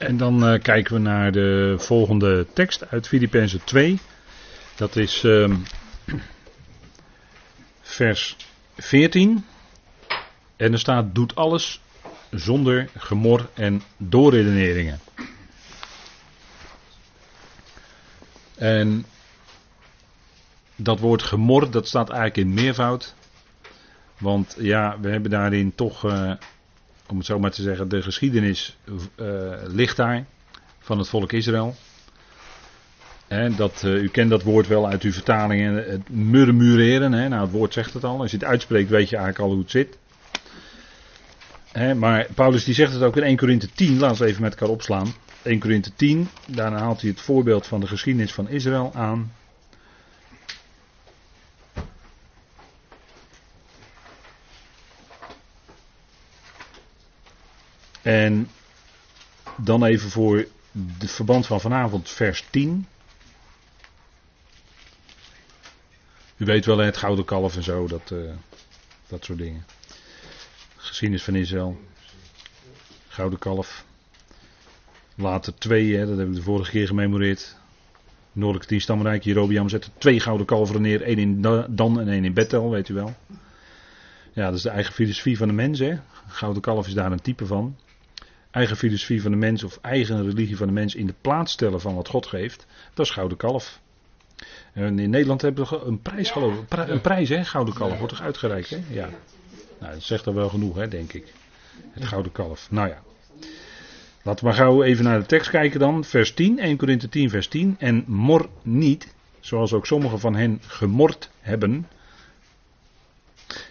En dan uh, kijken we naar de volgende tekst uit Filippenzen 2. Dat is uh, vers 14. En er staat: Doet alles zonder gemor en doorredeneringen. En dat woord gemor, dat staat eigenlijk in meervoud. Want ja, we hebben daarin toch, uh, om het zo maar te zeggen, de geschiedenis uh, ligt daar van het volk Israël. Dat, uh, u kent dat woord wel uit uw vertalingen, het murmureren. Hè? Nou, het woord zegt het al. Als je het uitspreekt, weet je eigenlijk al hoe het zit. Maar Paulus die zegt het ook in 1 Korinthe 10, laten we even met elkaar opslaan. 1 Korinthe 10, daarna haalt hij het voorbeeld van de geschiedenis van Israël aan. En dan even voor de verband van vanavond, vers 10. U weet wel, het gouden kalf en zo, dat, uh, dat soort dingen. Geschiedenis van Israël. Gouden kalf. Later twee, hè, dat heb ik de vorige keer gememoreerd. Noordelijke tien stamrijk, Jerobiam zette twee gouden kalveren neer. één in Dan en één in Bethel, weet u wel. Ja, dat is de eigen filosofie van de mens. Hè. Gouden kalf is daar een type van. Eigen filosofie van de mens of eigen religie van de mens in de plaats stellen van wat God geeft. Dat is gouden kalf. En in Nederland hebben we een prijs geloof ik. Een prijs hè, gouden kalf wordt toch uitgereikt hè? Ja. Nou, dat zegt er wel genoeg hè, denk ik. Het gouden kalf. Nou ja. Laten we maar gauw even naar de tekst kijken dan. Vers 10, 1 Korinthe 10 vers 10. En mor niet, zoals ook sommigen van hen gemord hebben.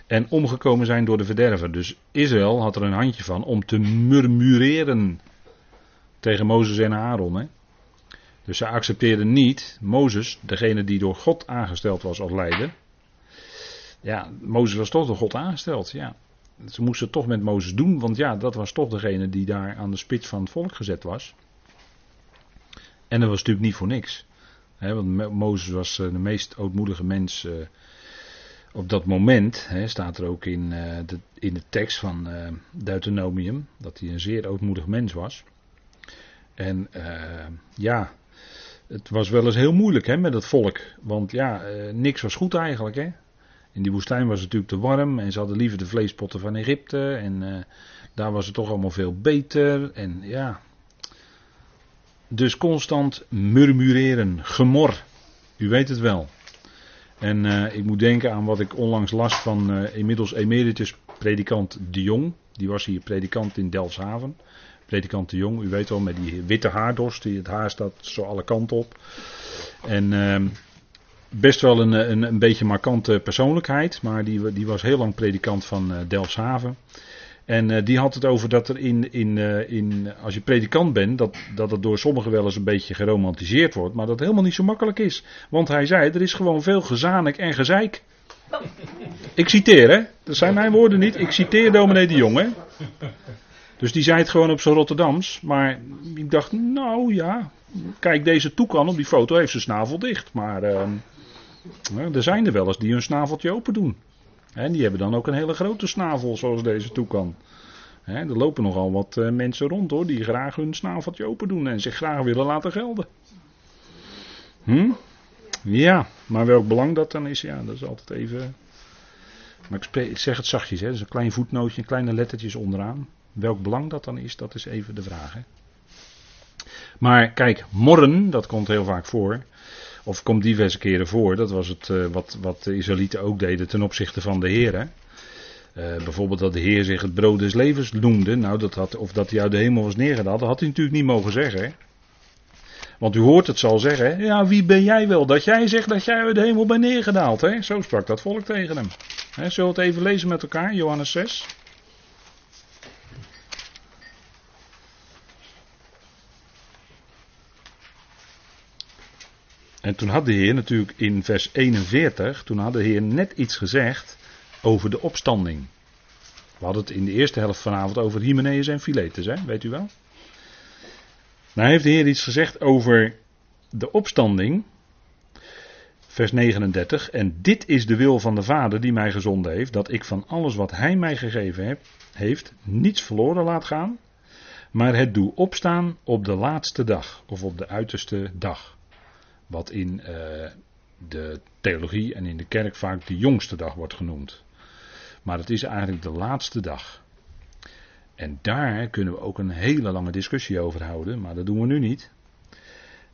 En omgekomen zijn door de verderver. Dus Israël had er een handje van om te murmureren tegen Mozes en Aaron. Hè? Dus ze accepteerden niet Mozes, degene die door God aangesteld was als leider. Ja, Mozes was toch door God aangesteld, ja. Ze moesten het toch met Mozes doen, want ja, dat was toch degene die daar aan de spits van het volk gezet was. En dat was natuurlijk niet voor niks. Want Mozes was eh, de meest ootmoedige mens uh, op dat moment. Staat er ook in, uh, de, in de tekst van Deuteronomium, dat hij een zeer ootmoedig mens was. En ja, het was wel eens heel moeilijk hè, met het volk. Want ja, niks was goed eigenlijk. Hè. In die woestijn was het natuurlijk te warm en ze hadden liever de vleespotten van Egypte. En uh, daar was het toch allemaal veel beter. En ja. Dus constant murmureren, gemor. U weet het wel. En uh, ik moet denken aan wat ik onlangs las van uh, inmiddels emeritus predikant De Jong. Die was hier predikant in Delfshaven. Predikant De Jong, u weet wel, met die witte haardos. Die, het haar staat zo alle kanten op. En ehm, best wel een, een, een beetje markante persoonlijkheid, maar die, die was heel lang predikant van uh, Delfshaven. En uh, die had het over dat er in, in, uh, in, als je predikant bent, dat, dat het door sommigen wel eens een beetje geromantiseerd wordt, maar dat het helemaal niet zo makkelijk is. Want hij zei, er is gewoon veel gezanik en gezeik. Ik citeer, hè? Dat zijn mijn woorden niet. Ik citeer dominee de Jong? Dus die zei het gewoon op zijn Rotterdams. Maar ik dacht, nou ja, kijk, deze toekan op die foto heeft zijn snavel dicht. Maar uh, er zijn er wel eens die hun snaveltje open doen. En die hebben dan ook een hele grote snavel zoals deze toekan. er lopen nogal wat uh, mensen rond hoor, die graag hun snaveltje open doen en zich graag willen laten gelden. Hm? Ja, maar welk belang dat dan is, ja, dat is altijd even. Maar ik, zeg het zachtjes, hè, is een klein voetnootje, kleine lettertjes onderaan. Welk belang dat dan is, dat is even de vraag. Hè. Maar kijk, morren, dat komt heel vaak voor. Of komt diverse keren voor. Dat was het uh, wat, wat de Israëlieten ook deden ten opzichte van de Heer. Uh, bijvoorbeeld dat de Heer zich het brood des levens noemde. Nou, dat had, of dat hij uit de hemel was neergedaald. Dat had hij natuurlijk niet mogen zeggen. Hè? Want u hoort het zal zeggen. Hè? Ja, wie ben jij wel? Dat jij zegt dat jij uit de hemel bent neergedaald. Hè? Zo sprak dat volk tegen hem. Hè, zullen we het even lezen met elkaar? Johannes 6. En toen had de Heer natuurlijk in vers 41, toen had de Heer net iets gezegd over de opstanding. We hadden het in de eerste helft vanavond over Hymenaeus en Philetus, hè? weet u wel? Nou heeft de Heer iets gezegd over de opstanding. Vers 39. En dit is de wil van de Vader die mij gezonden heeft, dat ik van alles wat Hij mij gegeven heb, heeft niets verloren laat gaan, Maar het doe opstaan op de laatste dag, of op de uiterste dag. Wat in eh, de theologie en in de kerk vaak de jongste dag wordt genoemd. Maar het is eigenlijk de laatste dag. En daar kunnen we ook een hele lange discussie over houden, maar dat doen we nu niet.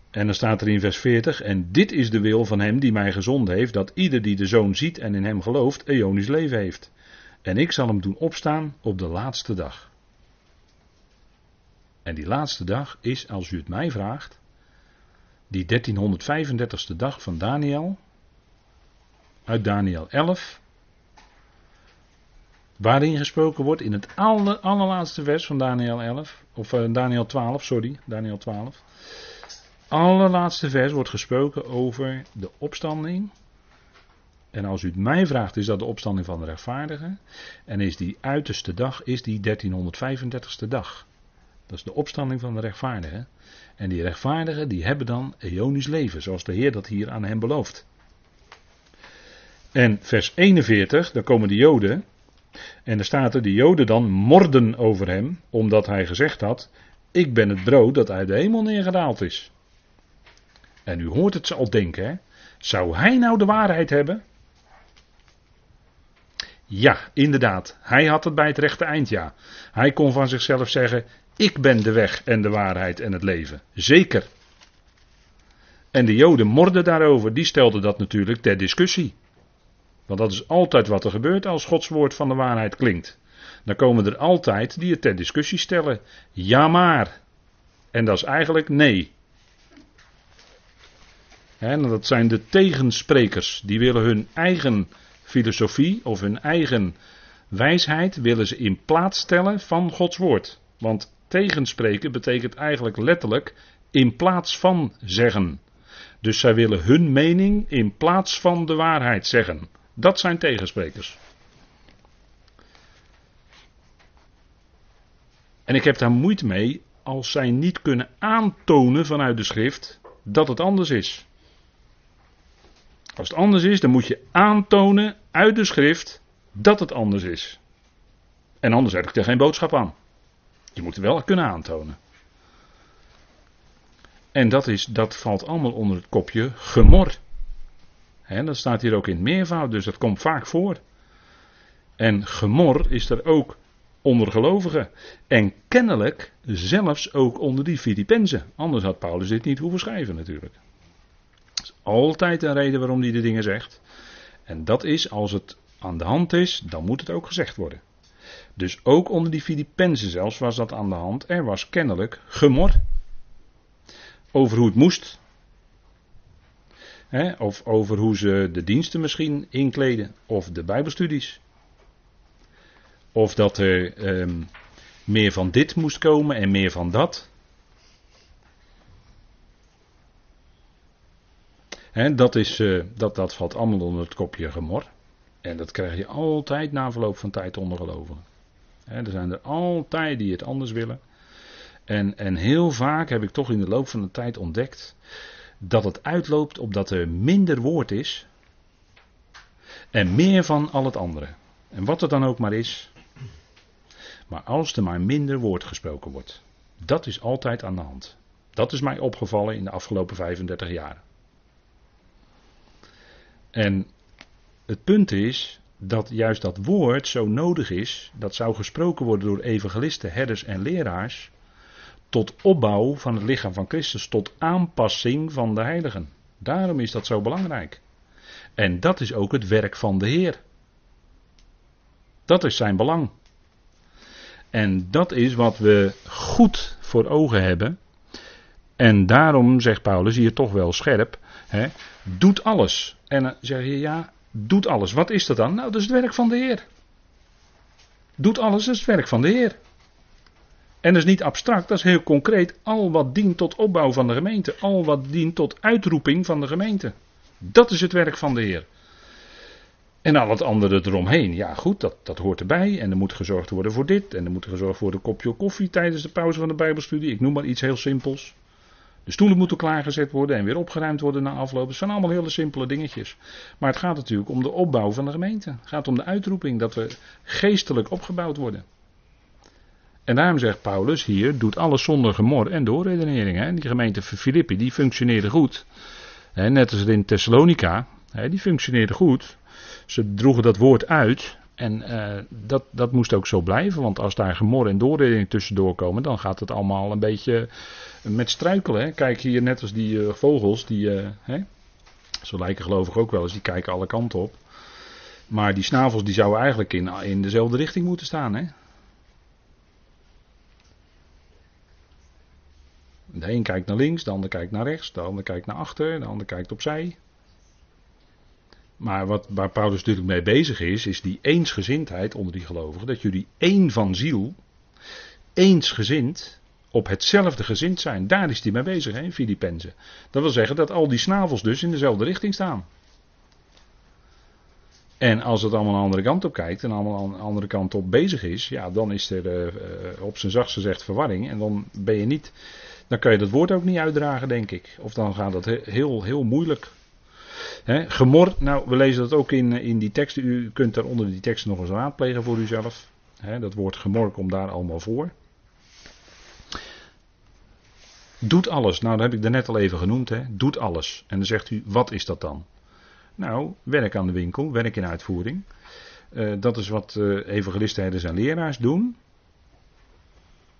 En dan staat er in vers 40: En dit is de wil van hem die mij gezonden heeft, dat ieder die de zoon ziet en in hem gelooft, eonisch leven heeft. En ik zal hem doen opstaan op de laatste dag. En die laatste dag is, als u het mij vraagt, die 1335ste dag van Daniel, uit Daniel 11, waarin gesproken wordt in het allerlaatste vers van Daniel 11, of uh, Daniel 12, sorry, Daniel 12. Allerlaatste vers wordt gesproken over de opstanding. En als u het mij vraagt, is dat de opstanding van de rechtvaardigen. En is die uiterste dag, is die 1335ste dag. Dat is de opstanding van de rechtvaardigen. En die rechtvaardigen, die hebben dan eonisch leven, zoals de Heer dat hier aan hen belooft. En vers 41, daar komen de Joden. En er staat er, de Joden dan morden over hem, omdat hij gezegd had, ik ben het brood dat uit de hemel neergedaald is. En u hoort het ze al denken, hè? Zou hij nou de waarheid hebben? Ja, inderdaad. Hij had het bij het rechte eind, ja. Hij kon van zichzelf zeggen: Ik ben de weg en de waarheid en het leven. Zeker. En de Joden morden daarover, die stelden dat natuurlijk ter discussie. Want dat is altijd wat er gebeurt als Gods woord van de waarheid klinkt. Dan komen er altijd die het ter discussie stellen. Ja maar. En dat is eigenlijk nee. En dat zijn de tegensprekers. Die willen hun eigen filosofie of hun eigen wijsheid willen ze in plaats stellen van Gods woord. Want tegenspreken betekent eigenlijk letterlijk in plaats van zeggen. Dus zij willen hun mening in plaats van de waarheid zeggen. Dat zijn tegensprekers. En ik heb daar moeite mee als zij niet kunnen aantonen vanuit de schrift dat het anders is. Als het anders is, dan moet je aantonen uit de schrift dat het anders is. En anders heb ik er geen boodschap aan. Je moet wel kunnen aantonen. En dat, is, dat valt allemaal onder het kopje gemor. En dat staat hier ook in het meervoud, dus dat komt vaak voor. En gemor is er ook onder gelovigen. En kennelijk zelfs ook onder die Filippenzen. Anders had Paulus dit niet hoeven schrijven natuurlijk is altijd een reden waarom hij de dingen zegt. En dat is, als het aan de hand is, dan moet het ook gezegd worden. Dus ook onder die Filippenzen zelfs was dat aan de hand. Er was kennelijk gemor. Over hoe het moest. of over hoe ze de diensten misschien inkleden. Of de Bijbelstudies. Of dat er ehm, meer van dit moest komen en meer van dat. dat, is, uh, dat, dat valt allemaal onder het kopje gemor. En dat krijg je altijd na verloop van tijd onder gelovigen. Er zijn er altijd die het anders willen. En, en heel vaak heb ik toch in de loop van de tijd ontdekt dat het uitloopt op dat er minder woord is en meer van al het andere. En wat het dan ook maar is. Maar als er maar minder woord gesproken wordt, dat is altijd aan de hand. Dat is mij opgevallen in de afgelopen 35 jaar. En het punt is dat juist dat woord zo nodig is, dat zou gesproken worden door evangelisten, herders en leraars, tot opbouw van het lichaam van Christus, tot aanpassing van de heiligen. Daarom is dat zo belangrijk. En dat is ook het werk van de Heer. Dat is zijn belang. En dat is wat we goed voor ogen hebben. En daarom zegt Paulus hier toch wel scherp: hè, doet alles. En dan zeg je ja, doet alles. Wat is dat dan? Nou, dat is het werk van de Heer. Doet alles, dat is het werk van de Heer. En dat is niet abstract, dat is heel concreet. Al wat dient tot opbouw van de gemeente. Al wat dient tot uitroeping van de gemeente. Dat is het werk van de Heer. En al het andere eromheen, ja goed, dat, dat hoort erbij. En er moet gezorgd worden voor dit. En er moet gezorgd worden kopje koffie tijdens de pauze van de Bijbelstudie. Ik noem maar iets heel simpels. De stoelen moeten klaargezet worden en weer opgeruimd worden na afloop. Het zijn allemaal hele simpele dingetjes. Maar het gaat natuurlijk om de opbouw van de gemeente. Het gaat om de uitroeping dat we geestelijk opgebouwd worden. En daarom zegt Paulus hier, doet alles zonder gemor en doorredenering. Hè. Die gemeente Filippi, die functioneerde goed. Net als in Thessalonica, die functioneerde goed. Ze droegen dat woord uit. En uh, dat, dat moest ook zo blijven, want als daar gemor en doorredening tussendoor komen, dan gaat het allemaal een beetje met struikelen. Hè. Kijk hier net als die uh, vogels, die, uh, hè, zo lijken geloof ik ook wel eens, die kijken alle kanten op. Maar die snavels die zouden eigenlijk in, in dezelfde richting moeten staan. Hè? De een kijkt naar links, de ander kijkt naar rechts, de ander kijkt naar achter, de ander kijkt opzij. Maar wat, waar Paulus natuurlijk mee bezig is, is die eensgezindheid onder die gelovigen. Dat jullie één van ziel, eensgezind, op hetzelfde gezind zijn. Daar is hij mee bezig, hè, Filippenzen. Dat wil zeggen dat al die snavels dus in dezelfde richting staan. En als het allemaal een andere kant op kijkt en allemaal een andere kant op bezig is, ja, dan is er uh, op zijn zachtst gezegd verwarring. En dan ben je niet, dan kan je dat woord ook niet uitdragen, denk ik. Of dan gaat dat heel, heel moeilijk. Gemor, nou, we lezen dat ook in, in die teksten. U kunt daar onder die teksten nog eens raadplegen voor uzelf. Dat woord gemor komt daar allemaal voor. Doet alles. Nou, dat heb ik daarnet al even genoemd. Doet alles. En dan zegt u, wat is dat dan? Nou, werk aan de winkel, werk in uitvoering. Uh, dat is wat uh, evangelisten, herders en leraars doen.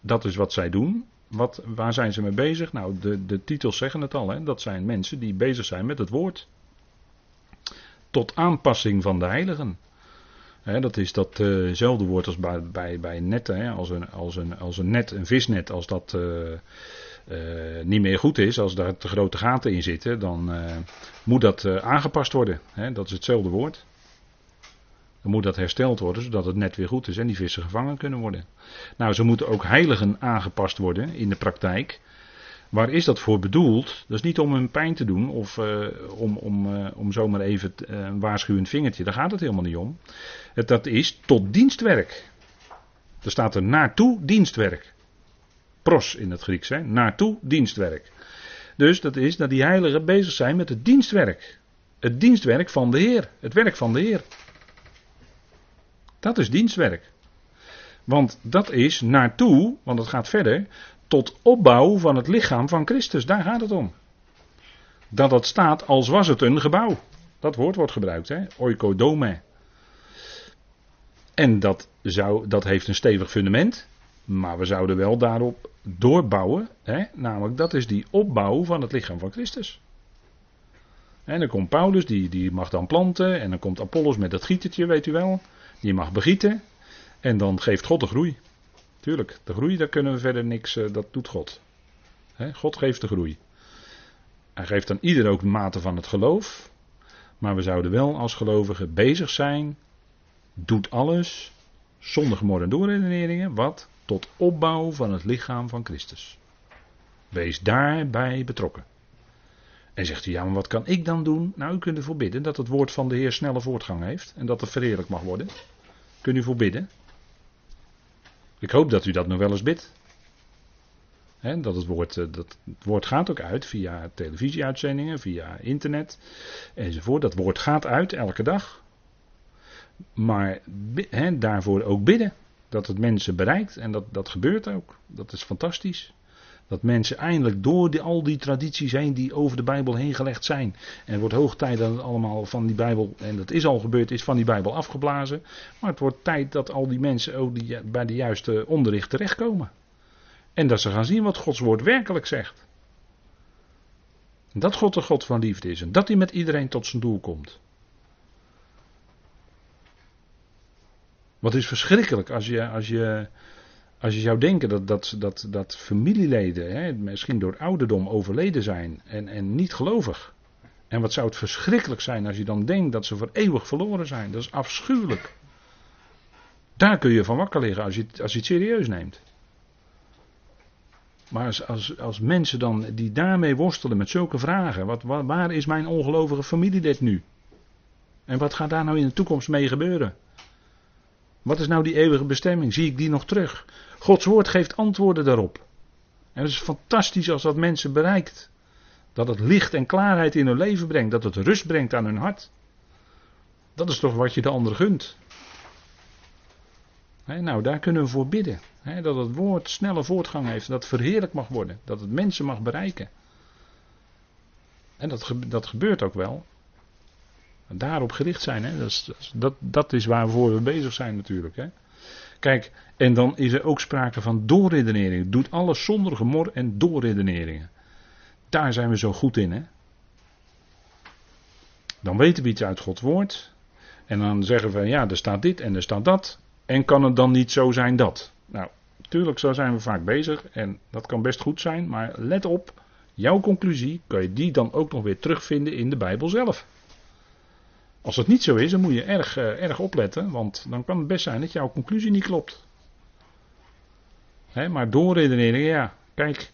Dat is wat zij doen. Wat, waar zijn ze mee bezig? Nou, de, de titels zeggen het al. Hè? Dat zijn mensen die bezig zijn met het woord. Tot aanpassing van de heiligen. Dat is datzelfde uh woord als bij, bij, bij netten. Als, een, als, een, als een net, een visnet, als dat uh, niet meer goed is, als daar te grote gaten in zitten, dan moet dat aangepast worden. Dat is hetzelfde woord. Dan moet dat hersteld worden, zodat het net weer goed is en die vissen gevangen kunnen worden. Nou, ze moeten ook heiligen aangepast worden in de praktijk. Waar is dat voor bedoeld? Dat is niet om hun pijn te doen of om, om, om zomaar even een waarschuwend vingertje. Daar gaat het helemaal niet om. Het, dat is tot dienstwerk. Er staat er naartoe dienstwerk pros in het Grieks, hè? naartoe dienstwerk. Dus dat is dat die heiligen bezig zijn met het dienstwerk. Het dienstwerk van de Heer. Het werk van de Heer. Dat is dienstwerk. Want dat is naartoe, want het gaat verder, tot opbouw van het lichaam van Christus. Daar gaat het om. Dat dat staat als was het een gebouw. Dat woord wordt gebruikt, hè? oikodome. En dat, zou, dat heeft een stevig fundament. Maar we zouden wel daarop doorbouwen. Hè? Namelijk, dat is die opbouw van het lichaam van Christus. En dan komt Paulus, die, die mag dan planten. En dan komt Apollos met dat gietertje, weet u wel. Die mag begieten. En dan geeft God de groei. Tuurlijk, de groei, daar kunnen we verder niks, uh, dat doet God. God geeft de groei. Hij geeft aan ieder ook de mate van het geloof. Maar we zouden wel als gelovigen bezig zijn. Doet alles. Zonder gemor en doorredeneringen. Wat? tot opbouw van het lichaam van Christus. Wees daarbij betrokken. En zegt u, ja, maar wat kan ik dan doen? Nou, u kunt ervoor bidden dat het woord van de Heer snelle voortgang heeft en dat het verheerlijk mag worden. Kunt u voor bidden? Ik hoop dat u dat nog wel eens bidt. dat het, woord, eh, dat woord gaat ook uit via televisieuitzendingen, via internet enzovoort. Dat woord gaat uit elke dag. Maar daarvoor ook bidden. Dat het mensen bereikt en dat, dat gebeurt ook. Dat is fantastisch. Dat mensen eindelijk door al die tradities heen die over de Bijbel heen gelegd zijn. En het wordt hoog tijd dat het allemaal van die Bijbel, en dat is al gebeurd, is van die Bijbel afgeblazen. Maar het wordt tijd dat al die mensen ook die, bij de juiste onderricht terechtkomen. En dat ze gaan zien wat Gods woord werkelijk zegt. Dat God de God van liefde is en dat hij met iedereen tot zijn doel komt. Wat is verschrikkelijk als je, als je, als je zou denken dat, dat, dat, dat familieleden hè, misschien door ouderdom overleden zijn en, en niet gelovig. En wat zou het verschrikkelijk zijn als je dan denkt dat ze voor eeuwig verloren zijn. Dat is afschuwelijk. Daar kun je van wakker liggen als je, als je het serieus neemt. Maar als, als, mensen dan die daarmee worstelen met zulke vragen. Wat, waar is mijn ongelovige familielid nu? En wat gaat daar nou in de toekomst mee gebeuren? Wat is nou die eeuwige bestemming? Zie ik die nog terug? Gods woord geeft antwoorden daarop. En het is fantastisch als dat mensen bereikt. Dat het licht en klaarheid in hun leven brengt. Dat het rust brengt aan hun hart. Dat is toch wat je de ander gunt. nou, daar kunnen we voor bidden. dat het woord snelle voortgang heeft, dat het verheerlijk mag worden, dat het mensen mag bereiken. En dat, dat gebeurt ook wel. Daarop gericht zijn, hè? Dat, is, dat, dat is waarvoor we bezig zijn natuurlijk. Hè? Kijk, en dan is er ook sprake van doorredenering. Doet alles zonder gemor en doorredeneringen. Daar zijn we zo goed in. Hè? Dan weten we iets uit Gods woord. En dan zeggen we, ja, er staat dit en er staat dat. En kan het dan niet zo zijn dat? Nou, natuurlijk, zo zijn we vaak bezig. En dat kan best goed zijn. Maar let op, jouw conclusie, kan je die dan ook nog weer terugvinden in de Bijbel zelf. Als het niet zo is, dan moet je erg, uh, erg opletten, want dan kan het best zijn dat jouw conclusie niet klopt. Maar doorredeneringen, ja, kijk,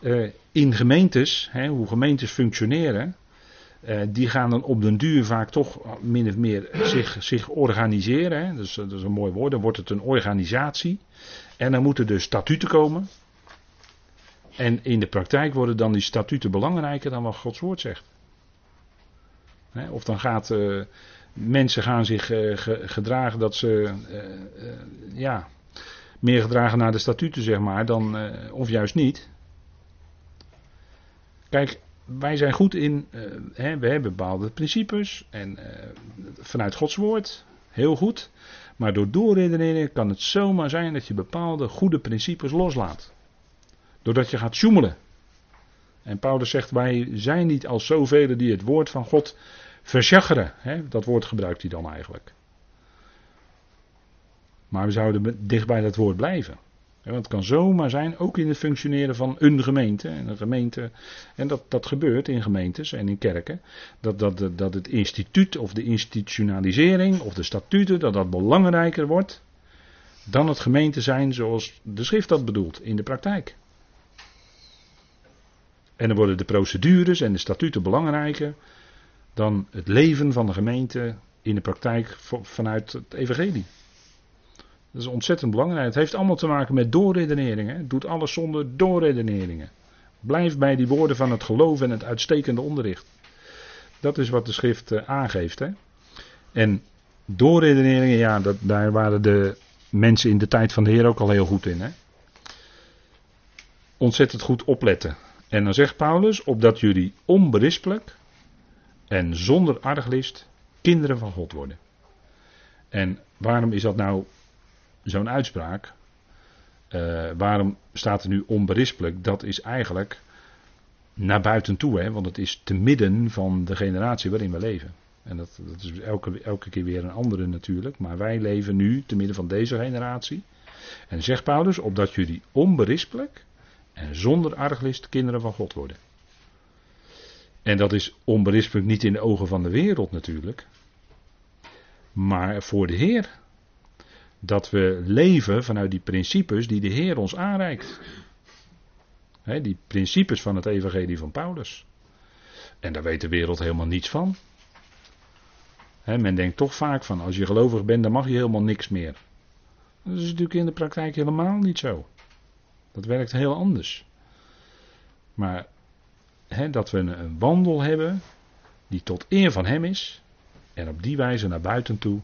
uh, in gemeentes, hoe gemeentes functioneren, uh, die gaan dan op den duur vaak toch min of meer zich, zich organiseren. Dus, dat is een mooi woord, dan wordt het een organisatie. En dan moeten er statuten komen. En in de praktijk worden dan die statuten belangrijker dan wat Gods woord zegt. Of dan gaat uh, mensen gaan zich uh, gedragen dat ze uh, ja, meer gedragen naar de statuten, zeg maar, dan, of juist niet. Kijk, wij zijn goed in, hè, we hebben bepaalde principes en vanuit Gods woord, heel goed. Maar door doorredeneren kan het zomaar zijn dat je bepaalde goede principes loslaat. Doordat je gaat sjoemelen. En Paulus zegt, wij zijn niet als zoveel die het woord van God versjaggeren. Hè? Dat woord gebruikt hij dan eigenlijk. Maar we zouden dicht bij dat woord blijven. Want het kan zomaar zijn, ook in het functioneren van een gemeente. En, een gemeente, en dat, dat gebeurt in gemeentes en in kerken. Dat, dat, dat het instituut of de institutionalisering of de statuten, dat dat belangrijker wordt dan het gemeente zijn zoals de schrift dat bedoelt in de praktijk. En dan worden de procedures en de statuten belangrijker dan het leven van de gemeente in de praktijk vanuit het evangelie. Dat is ontzettend belangrijk. Het heeft allemaal te maken met doorredeneringen. Het doet alles zonder doorredeneringen. Blijf bij die woorden van het geloof en het uitstekende onderricht. Dat is wat de schrift eh, aangeeft. Hè? En doorredeneringen, ja, dat, daar waren de mensen in de tijd van de Heer ook al heel goed in. Hè? Ontzettend goed opletten. En dan zegt Paulus, opdat jullie onberispelijk en zonder arglist kinderen van God worden. En waarom is dat nou zo'n uitspraak? Uh, waarom staat er nu onberispelijk? Dat is eigenlijk naar buiten toe, hè? want het is te midden van de generatie waarin we leven. En dat, dat is elke, elke keer weer een andere natuurlijk, maar wij leven nu te midden van deze generatie. En zegt Paulus, opdat jullie onberispelijk en zonder arglist kinderen van God worden. En dat is onberispelijk niet in de ogen van de wereld natuurlijk. Maar voor de Heer. Dat we leven vanuit die principes die de Heer ons aanreikt. die principes van het evangelie van Paulus. En daar weet de wereld helemaal niets van. men denkt toch vaak van als je gelovig bent dan mag je helemaal niks meer. Dat is natuurlijk in de praktijk helemaal niet zo. Dat werkt heel anders. Maar dat we een wandel hebben die tot eer van Hem is en op die wijze naar buiten toe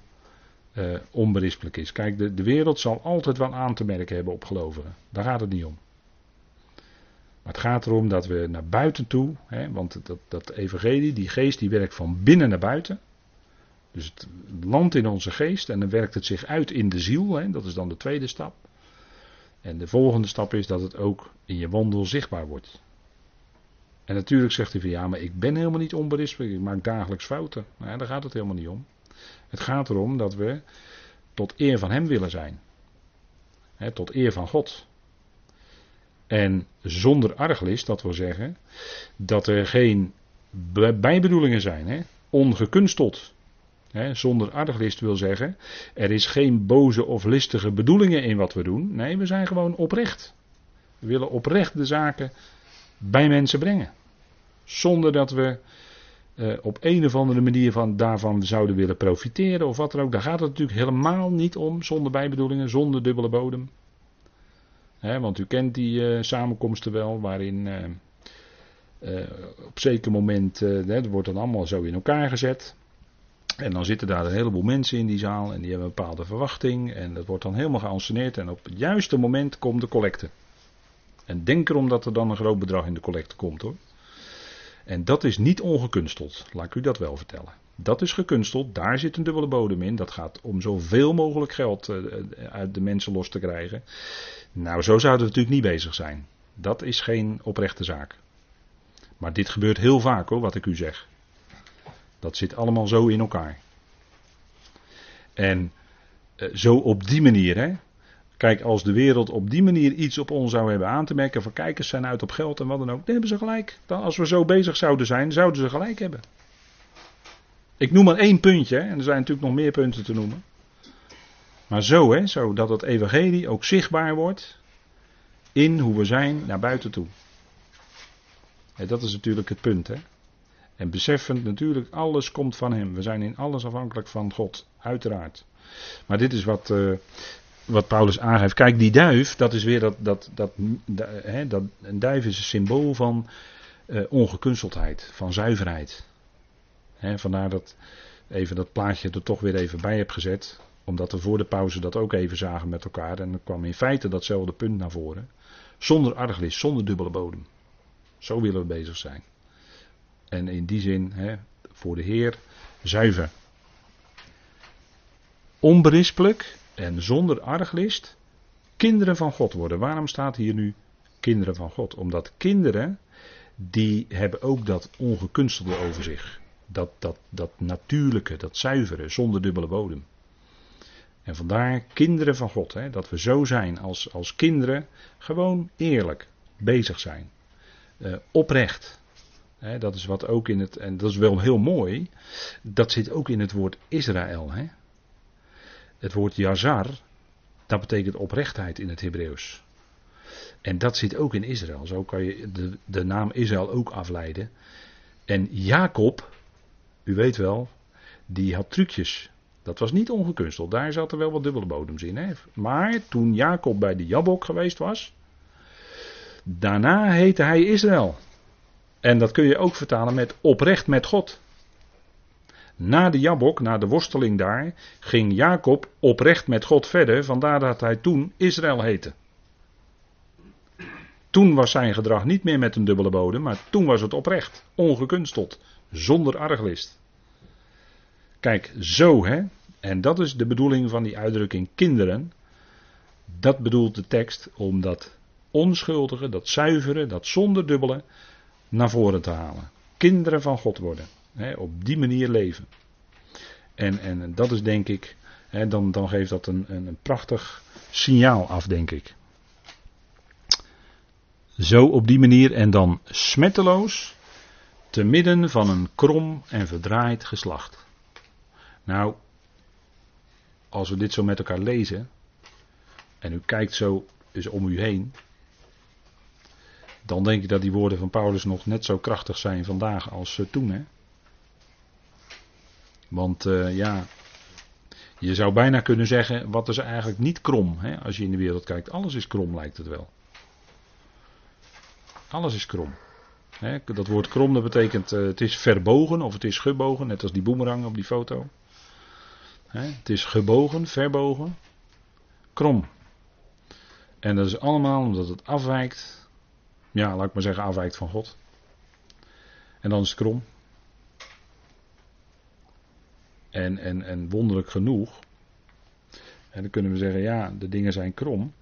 uh, onberispelijk is. Kijk, de, de wereld zal altijd wel aan te merken hebben op gelovigen. Daar gaat het niet om. Maar het gaat erom dat we naar buiten toe, want dat, dat evangelie, die geest, die werkt van binnen naar buiten. Dus het landt in onze geest en dan werkt het zich uit in de ziel. Hè, dat is dan de tweede stap. En de volgende stap is dat het ook in je wandel zichtbaar wordt. En natuurlijk zegt hij van ja, maar ik ben helemaal niet onberispelijk, ik maak dagelijks fouten. Ja, daar gaat het helemaal niet om. Het gaat erom dat we tot eer van Hem willen zijn. tot eer van God. En zonder arglist, dat wil zeggen dat er geen bijbedoelingen zijn, ongekunsteld. Zonder arglist wil zeggen, er is geen boze of listige bedoelingen in wat we doen. Nee, we zijn gewoon oprecht. We willen oprecht de zaken bij mensen brengen. Zonder dat we uh, op een of andere manier van, daarvan zouden willen profiteren of wat dan ook. Daar gaat het natuurlijk helemaal niet om, zonder bijbedoelingen, zonder dubbele bodem. want u kent die uh, samenkomsten wel, waarin uh, op zeker moment, dat wordt dan allemaal zo in elkaar gezet. En dan zitten daar een heleboel mensen in die zaal en die hebben een bepaalde verwachting. En dat wordt dan helemaal geanceneerd. En op het juiste moment komt de collecte. En denk erom dat er dan een groot bedrag in de collecte komt hoor. En dat is niet ongekunsteld, laat ik u dat wel vertellen. Dat is gekunsteld, daar zit een dubbele bodem in. Dat gaat om zoveel mogelijk geld eh, uit de mensen los te krijgen. Nou, zo zouden we natuurlijk niet bezig zijn. Dat is geen oprechte zaak. Maar dit gebeurt heel vaak hoor, wat ik u zeg. Dat zit allemaal zo in elkaar. En eh, zo op die manier, hè. Kijk, als de wereld op die manier iets op ons zou hebben aan te merken, van kijkers zijn uit op geld en wat dan ook, dan hebben ze gelijk. Dan, als we zo bezig zouden zijn, zouden ze gelijk hebben. Ik noem maar één puntje, en er zijn natuurlijk nog meer punten te noemen. Maar zo, hè, zo dat het evangelie ook zichtbaar wordt in hoe we zijn naar buiten toe. dat is natuurlijk het punt, hè. En beseffend natuurlijk, alles komt van Hem. We zijn in alles afhankelijk van God, uiteraard. Maar dit is wat, uh, wat Paulus aangeeft. Kijk, die duif, dat is weer dat. dat, dat, hè, dat een duif is een symbool van uh, ongekunsteldheid, van zuiverheid. Hè, vandaar dat even dat plaatje er toch weer even bij heb gezet. Omdat we voor de pauze dat ook even zagen met elkaar. En er kwam in feite datzelfde punt naar voren. Zonder arglis, zonder dubbele bodem. Zo willen we bezig zijn. En in die zin, hè, voor de Heer, zuiver. Onberispelijk en zonder arglist kinderen van God worden. Waarom staat hier nu kinderen van God? Omdat kinderen, die hebben ook dat ongekunstelde over zich. Dat, dat, dat natuurlijke, dat zuivere, zonder dubbele bodem. En vandaar kinderen van God, hè, dat we zo zijn als, als kinderen, gewoon eerlijk bezig zijn. Uh, oprecht. Dat is wat ook in het, en dat is wel heel mooi, dat zit ook in het woord Israël. Het woord Yazar, dat betekent oprechtheid in het Hebreeuws. En dat zit ook in Israël. Zo kan je de, de naam Israël ook afleiden. En Jacob, u weet wel, die had trucjes. Dat was niet ongekunsteld. Daar zaten wel wat dubbele bodems in. Maar toen Jacob bij de Jabok geweest was, daarna heette hij Israël. En dat kun je ook vertalen met oprecht met God. Na de Jabok, na de worsteling daar, ging Jacob oprecht met God verder, vandaar dat hij toen Israël heette. Toen was zijn gedrag niet meer met een dubbele bodem, maar toen was het oprecht, ongekunsteld, zonder arglist. Kijk, zo hè, en dat is de bedoeling van die uitdrukking kinderen. Dat bedoelt de tekst om dat onschuldige, dat zuivere, dat zonder dubbele naar voren te halen. Kinderen van God worden. Hè, op die manier leven. En, en dat is denk ik, hè, dan, dan geeft dat een, een, prachtig signaal af, denk ik. Zo op die manier en dan smetteloos te midden van een krom en verdraaid geslacht. Nou, als we dit zo met elkaar lezen, en u kijkt zo eens om u heen, dan denk ik dat die woorden van Paulus nog net zo krachtig zijn vandaag als uh, toen. Hè? Want uh, ja, je zou bijna kunnen zeggen, wat is eigenlijk niet krom hè, als je in de wereld kijkt. Alles is krom lijkt het wel. Alles is krom. Hè, dat woord krom dat betekent uh, het is verbogen of het is gebogen, net als die boemerang op die foto. Hè, het is gebogen, verbogen, krom. En dat is allemaal omdat het afwijkt ja, laat ik maar zeggen, afwijkt van God. En dan is het krom. En, en, en wonderlijk genoeg. En dan kunnen we zeggen, ja, de dingen zijn krom.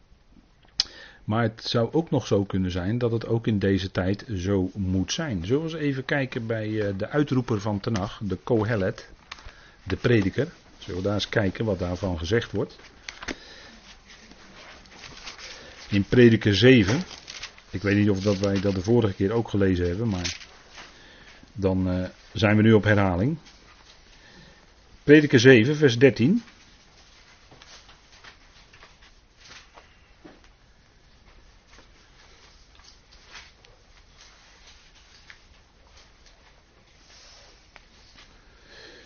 Maar het zou ook nog zo kunnen zijn dat het ook in deze tijd zo moet zijn. Zullen we eens even kijken bij eh, de uitroeper van Tenach, de Kohelet, de prediker. Zullen we daar eens kijken wat daarvan gezegd wordt. In prediker 7. Ik weet niet of dat wij dat de vorige keer ook gelezen hebben, maar dan uh, zijn we nu op herhaling. Prediker 7, vers 13.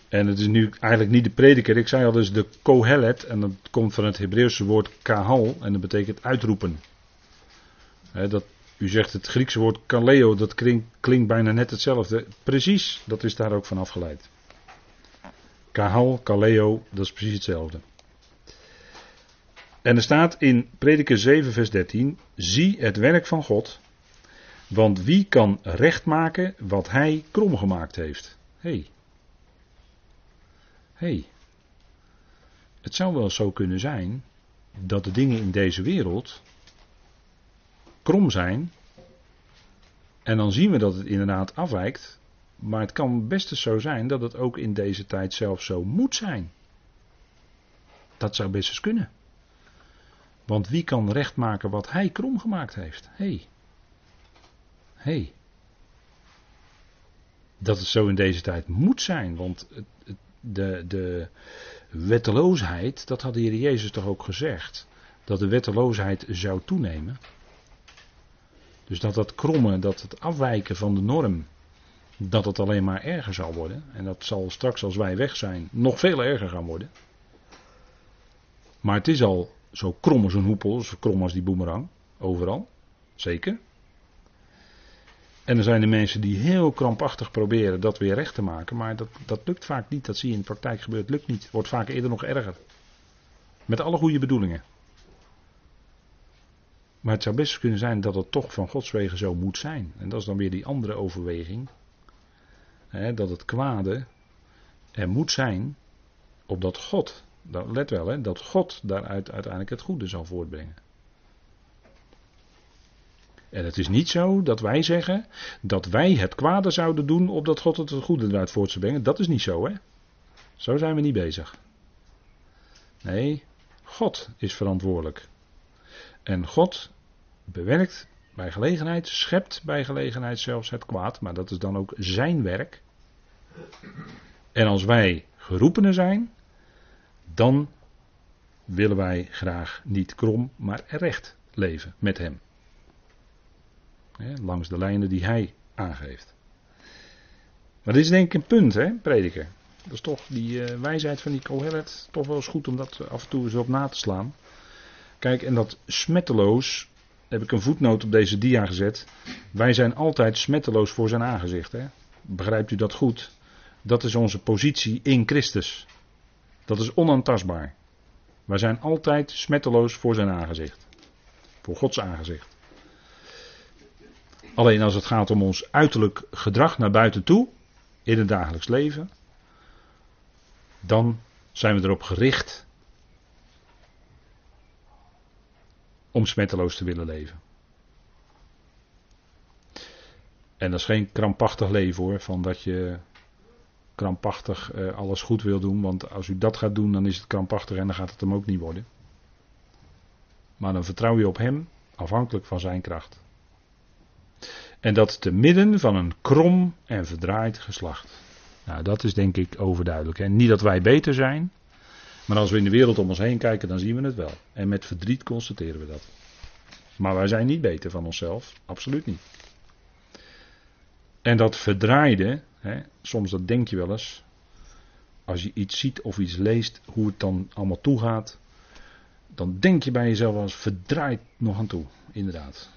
En het is nu eigenlijk niet de prediker. Ik zei al dus de kohelet. En dat komt van het Hebreeuwse woord kahal. En dat betekent uitroepen. dat u zegt het Griekse woord kaleo, dat klinkt, bijna net hetzelfde. Precies, dat is daar ook van afgeleid. Kahal, kaleo, dat is precies hetzelfde. En er staat in Prediker 7, vers 13: Zie het werk van God, want wie kan recht maken wat hij krom gemaakt heeft? Hé. Hey. Hey. Het zou wel zo kunnen zijn dat de dingen in deze wereld krom zijn. En dan zien we dat het inderdaad afwijkt. Maar het kan best eens zo zijn dat het ook in deze tijd zelf zo moet zijn. Dat zou best eens kunnen. Want wie kan recht maken wat hij krom gemaakt heeft? Hé. Hey. Hey. Dat het zo in deze tijd moet zijn. Want de, de wetteloosheid, dat had de Heer Jezus toch ook gezegd. Dat de wetteloosheid zou toenemen. Dus dat dat krommen, dat het afwijken van de norm, dat het alleen maar erger zal worden. En dat zal straks als wij weg zijn nog veel erger gaan worden. Maar het is al zo krom als een hoepel, zo krom als die boemerang. Overal. Zeker. En er zijn de mensen die heel krampachtig proberen dat weer recht te maken. Maar dat, dat lukt vaak niet. Dat zie je in de praktijk gebeuren. Het lukt niet. Wordt vaak eerder nog erger. Met alle goede bedoelingen. Maar het zou best kunnen zijn dat het toch van Gods wegen zo moet zijn. En dat is dan weer die andere overweging. Dat het kwade er moet zijn, opdat God, let wel, dat God daaruit uiteindelijk het goede zal voortbrengen. En het is niet zo dat wij zeggen dat wij het kwade zouden doen opdat God het goede eruit voort zou brengen. Dat is niet zo, hè? Zo zijn we niet bezig. Nee, God is verantwoordelijk. En God bewerkt bij gelegenheid, schept bij gelegenheid zelfs het kwaad, maar dat is dan ook zijn werk. En als wij geroepenen zijn, dan willen wij graag niet krom, maar recht leven met hem. langs de lijnen die hij aangeeft. Maar dit is denk ik een punt, hè, prediker. Dat is toch die uh, wijsheid van die Kohelet, toch wel eens goed om dat af en toe eens op na te slaan. Kijk, en dat smetteloos, heb ik een voetnoot op deze dia gezet. Wij zijn altijd smetteloos voor zijn aangezicht. Hè? Begrijpt u dat goed? Dat is onze positie in Christus. Dat is onaantastbaar. Wij zijn altijd smetteloos voor zijn aangezicht. Voor Gods aangezicht. Alleen als het gaat om ons uiterlijk gedrag naar buiten toe, in het dagelijks leven, dan zijn we erop gericht om smetteloos te willen leven. En dat is geen krampachtig leven hoor, van dat je krampachtig uh, alles goed wil doen, want als u dat gaat doen, dan is het krampachtig en dan gaat het hem ook niet worden. Maar dan vertrouw je op hem, afhankelijk van zijn kracht. En dat te midden van een krom en verdraaid geslacht. Nou, dat is denk ik overduidelijk. En niet dat wij beter zijn, maar als we in de wereld om ons heen kijken, dan zien we het wel. En met verdriet constateren we dat. Maar wij zijn niet beter van onszelf, absoluut niet. En dat verdraaide, hè, soms dat denk je wel eens, als je iets ziet of iets leest, hoe het dan allemaal toegaat, dan denk je bij jezelf als verdraaid nog aan toe, inderdaad.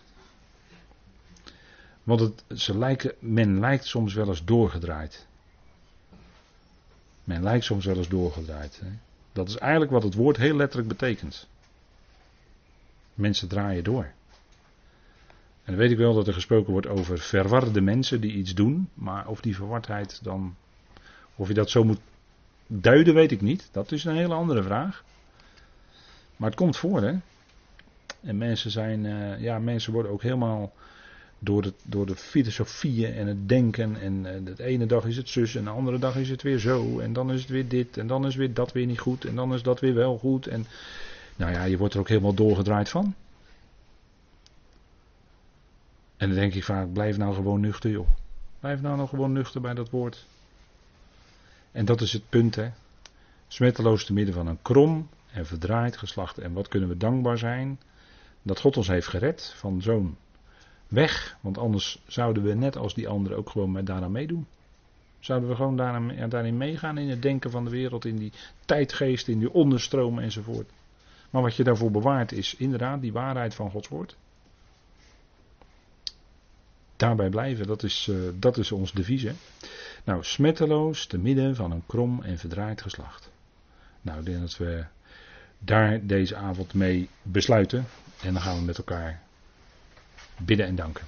Want het, ze lijken, men lijkt soms wel eens doorgedraaid. Men lijkt soms wel eens doorgedraaid. Hè. Dat is eigenlijk wat het woord heel letterlijk betekent. Mensen draaien door. En dan weet ik wel dat er gesproken wordt over verwarde mensen die iets doen, maar of die verwardheid dan, of je dat zo moet duiden, weet ik niet. Dat is een hele andere vraag. Maar het komt voor, hè. En mensen zijn, uh, ja, mensen worden ook helemaal door, het, door de filosofieën en het denken. En uh, de ene dag is het zus en de andere dag is het weer zo. En dan is het weer dit en dan is weer dat weer niet goed. En dan is dat weer wel goed. En nou ja, je wordt er ook helemaal doorgedraaid van. En dan denk ik vaak, blijf nou gewoon nuchter joh. Blijf nou nog gewoon nuchter bij dat woord. En dat is het punt hè. Smetteloos te midden van een krom en verdraaid geslacht. En wat kunnen we dankbaar zijn dat God ons heeft gered van zo'n weg. Want anders zouden we net als die anderen ook gewoon daaraan meedoen. Zouden we gewoon daarin, meegaan in het denken van de wereld, in die tijdgeest, in die onderstromen enzovoort. Maar wat je daarvoor bewaart is inderdaad die waarheid van Gods woord. Daarbij blijven, dat is, uh, dat is ons devies. Nou, smetteloos te midden van een krom en verdraaid geslacht. Nou, ik denk dat we daar deze avond mee besluiten. En dan gaan we met elkaar Bitte und Danke.